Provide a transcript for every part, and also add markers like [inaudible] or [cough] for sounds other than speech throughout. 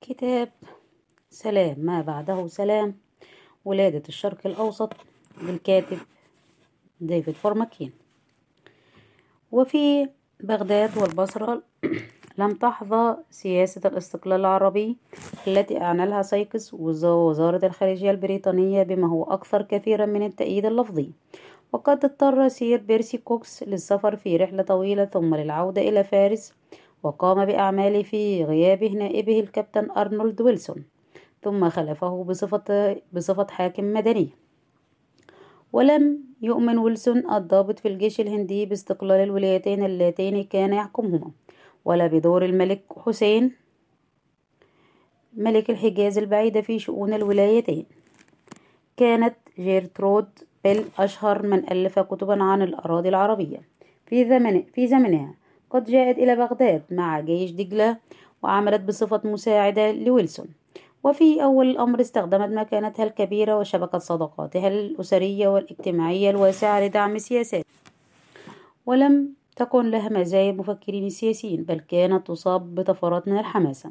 كتاب سلام ما بعده سلام. ولادة الشرق الأوسط للكاتب ديفيد فرومكين. وفي بغداد والبصرة [clears throat] لم تحظى سياسة الاستقلال العربي التي أعلنها سايكس وزارة الخارجية البريطانية بما هو أكثر كثيرا من التأييد اللفظي. وقد اضطر سير بيرسي كوكس للسفر في رحلة طويلة ثم للعودة إلى فارس. وقام بأعماله في غيابه نائبه الكابتن أرنولد ويلسون ثم خلفه بصفة, بصفة حاكم مدني. ولم يؤمن ويلسون الضابط في الجيش الهندي باستقلال الولايتين اللتين كان يحكمهما ولا بدور الملك حسين ملك الحجاز البعيدة في شؤون الولايتين. كانت جيرترود بيل أشهر من ألف كتبا عن الأراضي العربية في, زمن في زمنها. قد جاءت إلى بغداد مع جيش دجلة وعملت بصفة مساعدة لويلسون. وفي أول الأمر استخدمت مكانتها الكبيرة وشبكة صداقاتها الأسرية والاجتماعية الواسعة لدعم سياسات ولم تكن لها مزايا المفكرين السياسيين بل كانت تصاب بطفرات من الحماسة.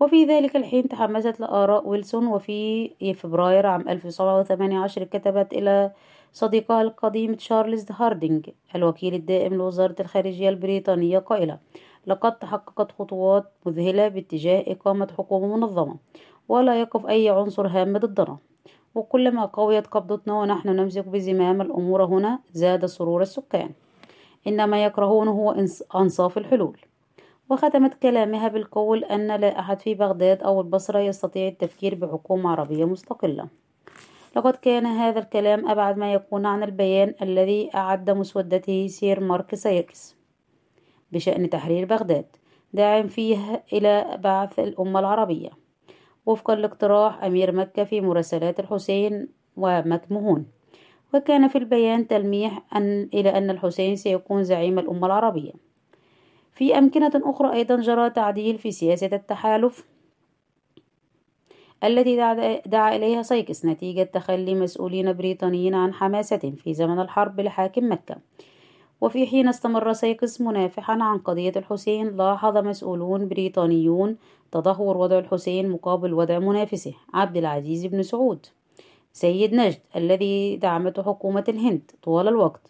وفي ذلك الحين تحمست لآراء ويلسون وفي فبراير عام 1918 كتبت إلى صديقها القديم تشارلز هاردينج الوكيل الدائم لوزارة الخارجية البريطانية قائلة لقد تحققت خطوات مذهلة باتجاه إقامة حكومة منظمة ولا يقف أي عنصر هام ضدنا. وكلما قويت قبضتنا ونحن نمسك بزمام الأمور هنا زاد سرور السكان. إن ما يكرهونه هو أنصاف الحلول. وختمت كلامها بالقول أن لا أحد في بغداد أو البصرة يستطيع التفكير بحكومة عربية مستقلة. لقد كان هذا الكلام أبعد ما يكون عن البيان الذي أعد مسودته سير مارك سايكس بشأن تحرير بغداد دعا فيه إلى بعث الأمة العربية. وفقا لاقتراح أمير مكة في مراسلات الحسين ومكماهون. وكان في البيان تلميح أن إلى أن الحسين سيكون زعيم الأمة العربية. في أمكنة أخرى أيضا جرى تعديل في سياسة التحالف التي دعا إليها سايكس نتيجة تخلي مسؤولين بريطانيين عن حماسه في زمن الحرب لحاكم مكة. وفي حين استمر سايكس منافحا عن قضية الحسين لاحظ مسؤولون بريطانيون تدهور وضع الحسين مقابل وضع منافسه. عبد العزيز بن سعود سيد نجد الذي دعمته حكومة الهند طوال الوقت.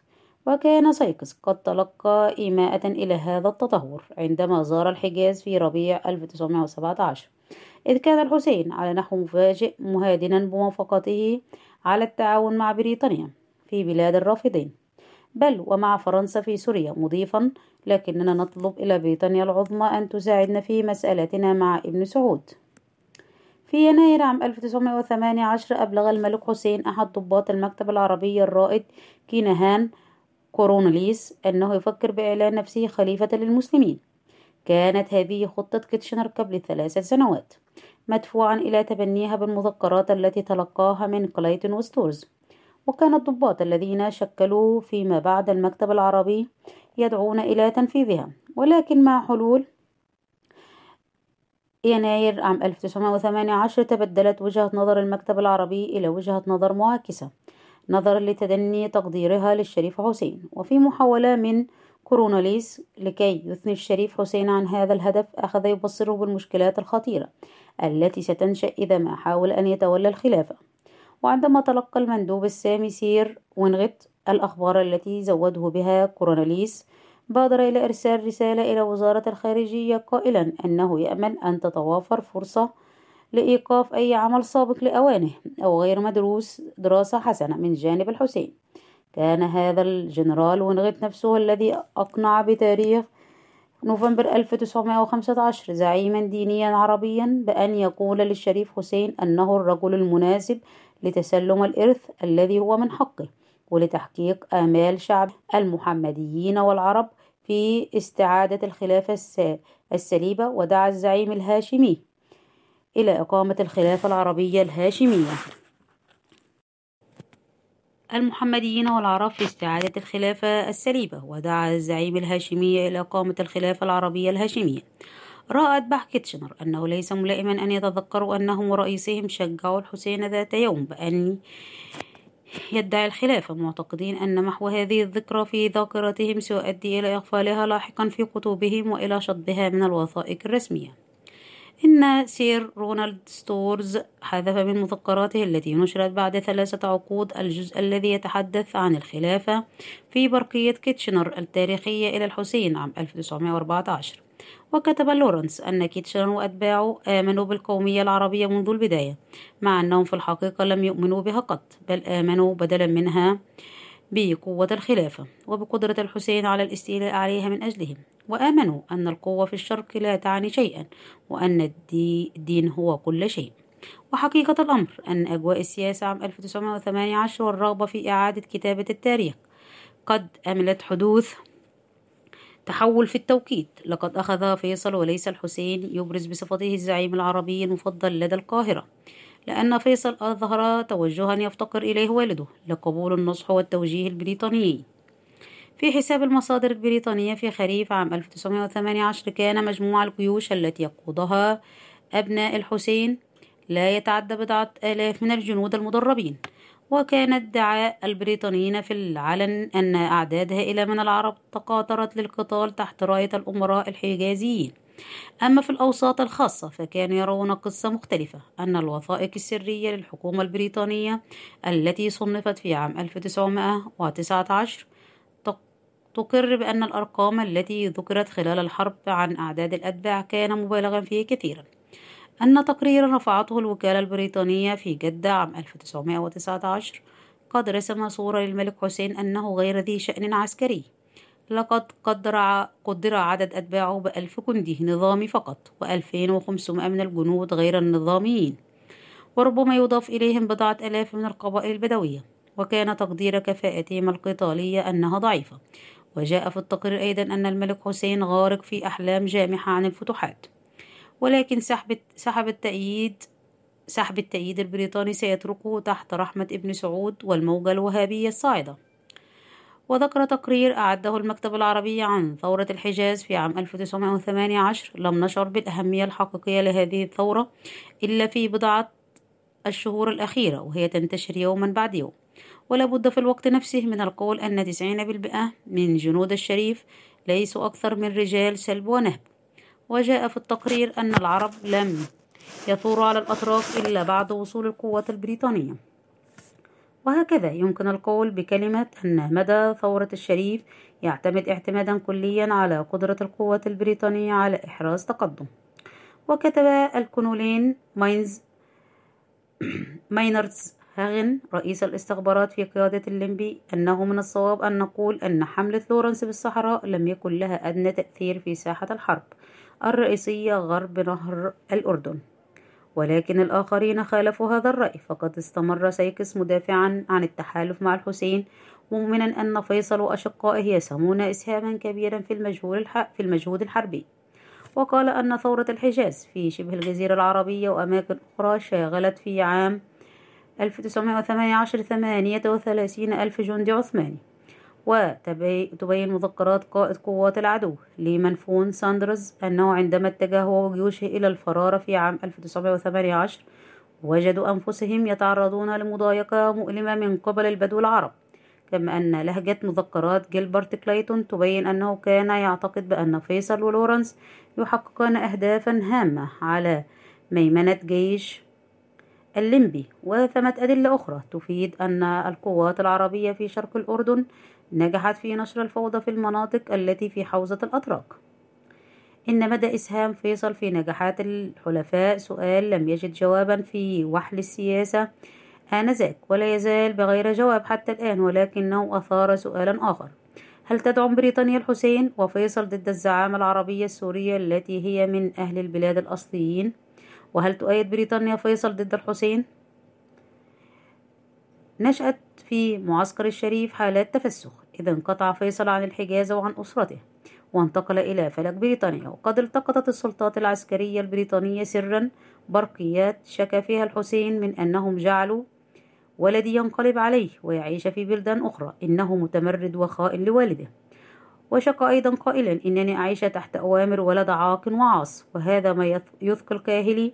وكان سايكس قد تلقى إيماءة إلى هذا التدهور عندما زار الحجاز في ربيع 1917 إذ كان الحسين على نحو مفاجئ مهادنا بموافقته على التعاون مع بريطانيا في بلاد الرافضين. بل ومع فرنسا في سوريا مضيفا لكننا نطلب إلى بريطانيا العظمى أن تساعدنا في مسألتنا مع ابن سعود. في يناير عام 1918 أبلغ الملك حسين أحد ضباط المكتب العربي الرائد كينهان كورونليس أنه يفكر بإعلان نفسه خليفة للمسلمين. كانت هذه خطة كيتشنر قبل ثلاثة سنوات. مدفوعا إلى تبنيها بالمذكرات التي تلقاها من كلايتون وستورز. وكان الضباط الذين شكلوا فيما بعد المكتب العربي يدعون إلى تنفيذها. ولكن مع حلول يناير عام 1918 تبدلت وجهة نظر المكتب العربي إلى وجهة نظر معاكسة نظرا لتدني تقديرها للشريف حسين. وفي محاولة من كوروناليس لكي يثني الشريف حسين عن هذا الهدف أخذ يبصره بالمشكلات الخطيرة. التي ستنشأ إذا ما حاول أن يتولى الخلافة. وعندما تلقى المندوب السامي سير وينغت الأخبار التي زوده بها كوروناليس بادر إلى إرسال رسالة إلى وزارة الخارجية قائلا أنه يأمل أن تتوافر فرصة لإيقاف أي عمل سابق لأوانه أو غير مدروس دراسة حسنة من جانب الحسين. كان هذا الجنرال وينغت نفسه الذي أقنع بتاريخ نوفمبر 1915 زعيما دينيا عربيا بأن يقول للشريف حسين أنه الرجل المناسب لتسلم الإرث الذي هو من حقه ولتحقيق آمال شعب المحمديين والعرب في استعادة الخلافة السليبة ودعا الزعيم الهاشمي إلى إقامة الخلافة العربية الهاشمية. المحمديين والعرب في استعادة الخلافة السليبة ودعا الزعيم الهاشمي إلى إقامة الخلافة العربية الهاشمية. رأت بح كيتشنر أنه ليس ملائما أن يتذكروا أنهم ورئيسهم شجعوا الحسين ذات يوم بأن يدعي الخلافة معتقدين أن محو هذه الذكرى في ذاكرتهم سيؤدي إلى إغفالها لاحقا في كتبهم وإلى شطبها من الوثائق الرسمية. إن سير رونالد ستورز حذف من مذكراته التي نشرت بعد ثلاثة عقود الجزء الذي يتحدث عن الخلافة في برقية كيتشنر التاريخية إلى الحسين عام 1914 وكتب لورنس أن كيتشنر وأتباعه آمنوا بالقومية العربية منذ البداية مع أنهم في الحقيقة لم يؤمنوا بها قط بل آمنوا بدلا منها بقوة الخلافة وبقدرة الحسين على الاستيلاء عليها من أجلهم وآمنوا أن القوة في الشرق لا تعني شيئا وأن الدين هو كل شيء. وحقيقة الأمر أن أجواء السياسة عام 1918 والرغبة في إعادة كتابة التاريخ قد أملت حدوث تحول في التوقيت. لقد أخذ فيصل وليس الحسين يبرز بصفته الزعيم العربي المفضل لدى القاهرة. لأن فيصل أظهر توجها يفتقر إليه والده لقبول النصح والتوجيه البريطاني. في حساب المصادر البريطانية في خريف عام 1918 كان مجموع الجيوش التي يقودها أبناء الحسين لا يتعدى بضعة آلاف من الجنود المدربين. وكان ادعاء البريطانيين في العلن أن أعداد هائلة من العرب تقاطرت للقتال تحت راية الأمراء الحجازيين. أما في الأوساط الخاصة فكانوا يرون قصة مختلفة أن الوثائق السرية للحكومة البريطانية التي صنفت في عام 1919 تقر بأن الأرقام التي ذكرت خلال الحرب عن أعداد الأتباع كان مبالغا فيه كثيرا. أن تقريرا رفعته الوكالة البريطانية في جدة عام 1919 قد رسم صورة للملك حسين أنه غير ذي شأن عسكري. لقد قدر, قدر عدد أتباعه بألف جندي نظامي فقط وألفين وخمسمائة من الجنود غير النظاميين. وربما يضاف إليهم بضعة آلاف من القبائل البدوية. وكان تقدير كفاءتهم القتالية أنها ضعيفة. وجاء في التقرير أيضا أن الملك حسين غارق في أحلام جامحة عن الفتوحات. ولكن سحب سحب التأييد سحب التأييد البريطاني سيتركه تحت رحمة ابن سعود والموجة الوهابية الصاعدة. وذكر تقرير أعده المكتب العربي عن ثورة الحجاز في عام 1918 لم نشعر بالأهمية الحقيقية لهذه الثورة إلا في بضعة الشهور الأخيرة وهي تنتشر يوما بعد يوم. ولا بد في الوقت نفسه من القول أن 90% من جنود الشريف ليسوا أكثر من رجال سلب ونهب. وجاء في التقرير أن العرب لم يثوروا على الأطراف إلا بعد وصول القوات البريطانية. وهكذا يمكن القول بكلمة أن مدى ثورة الشريف يعتمد اعتمادا كليا على قدرة القوات البريطانية على إحراز تقدم. وكتب الكونولين ماينز [clears throat] ماينرز هاغن رئيس الاستخبارات في قيادة الليمبي أنه من الصواب أن نقول أن حملة لورنس بالصحراء لم يكن لها أدنى تأثير في ساحة الحرب الرئيسية غرب نهر الأردن. ولكن الآخرين خالفوا هذا الرأي فقد استمر سيكس مدافعا عن التحالف مع الحسين مؤمنا أن فيصل وأشقائه يسهمون إسهاما كبيرا في المجهود, في المجهود الحربي. وقال أن ثورة الحجاز في شبه الجزيرة العربية وأماكن أخرى شاغلت في عام 1918 38 ألف جندي عثماني. وتبين مذكرات قائد قوات العدو ليمان فون ساندرز أنه عندما اتجه هو وجيوشه إلى الفرارة في عام 1918 وجدوا أنفسهم يتعرضون لمضايقة مؤلمة من قبل البدو العرب. كما أن لهجة مذكرات جيلبرت كلايتون تبين أنه كان يعتقد بأن فيصل ولورنس يحققان أهدافا هامة على ميمنة جيش الليمبي وثمة أدلة أخرى تفيد أن القوات العربية في شرق الأردن نجحت في نشر الفوضى في المناطق التي في حوزة الأتراك. إن مدى إسهام فيصل في نجاحات الحلفاء سؤال لم يجد جوابا في وحل السياسة آنذاك ولا يزال بغير جواب حتى الآن ولكنه أثار سؤالا آخر. هل تدعم بريطانيا الحسين وفيصل ضد الزعامة العربية السورية التي هي من أهل البلاد الأصليين؟ وهل تؤيد بريطانيا فيصل ضد الحسين؟ نشأت في معسكر الشريف حالات تفسخ إذ انقطع فيصل عن الحجاز وعن أسرته وانتقل إلى فلك بريطانيا وقد التقطت السلطات العسكرية البريطانية سرا برقيات شكى فيها الحسين من أنهم جعلوا ولدي ينقلب عليه ويعيش في بلدان أخرى إنه متمرد وخائن لوالده. وشق أيضا قائلا إنني أعيش تحت أوامر ولد عاق وعاص وهذا ما يثقل كاهلي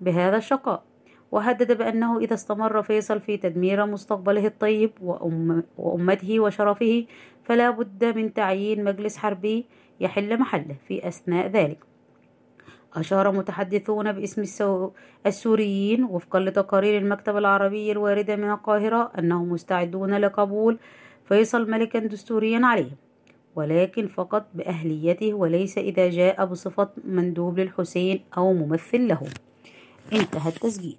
بهذا الشقاء. وهدد بأنه إذا استمر فيصل في تدمير مستقبله الطيب وأم وأمته وشرفه فلا بد من تعيين مجلس حربي يحل محله في أثناء ذلك. أشار متحدثون باسم السوريين وفقا لتقارير المكتب العربي الواردة من القاهرة أنهم مستعدون لقبول فيصل ملكا دستوريا عليهم ولكن فقط بأهليته وليس إذا جاء بصفة مندوب للحسين أو ممثل له. انتهى التسجيل.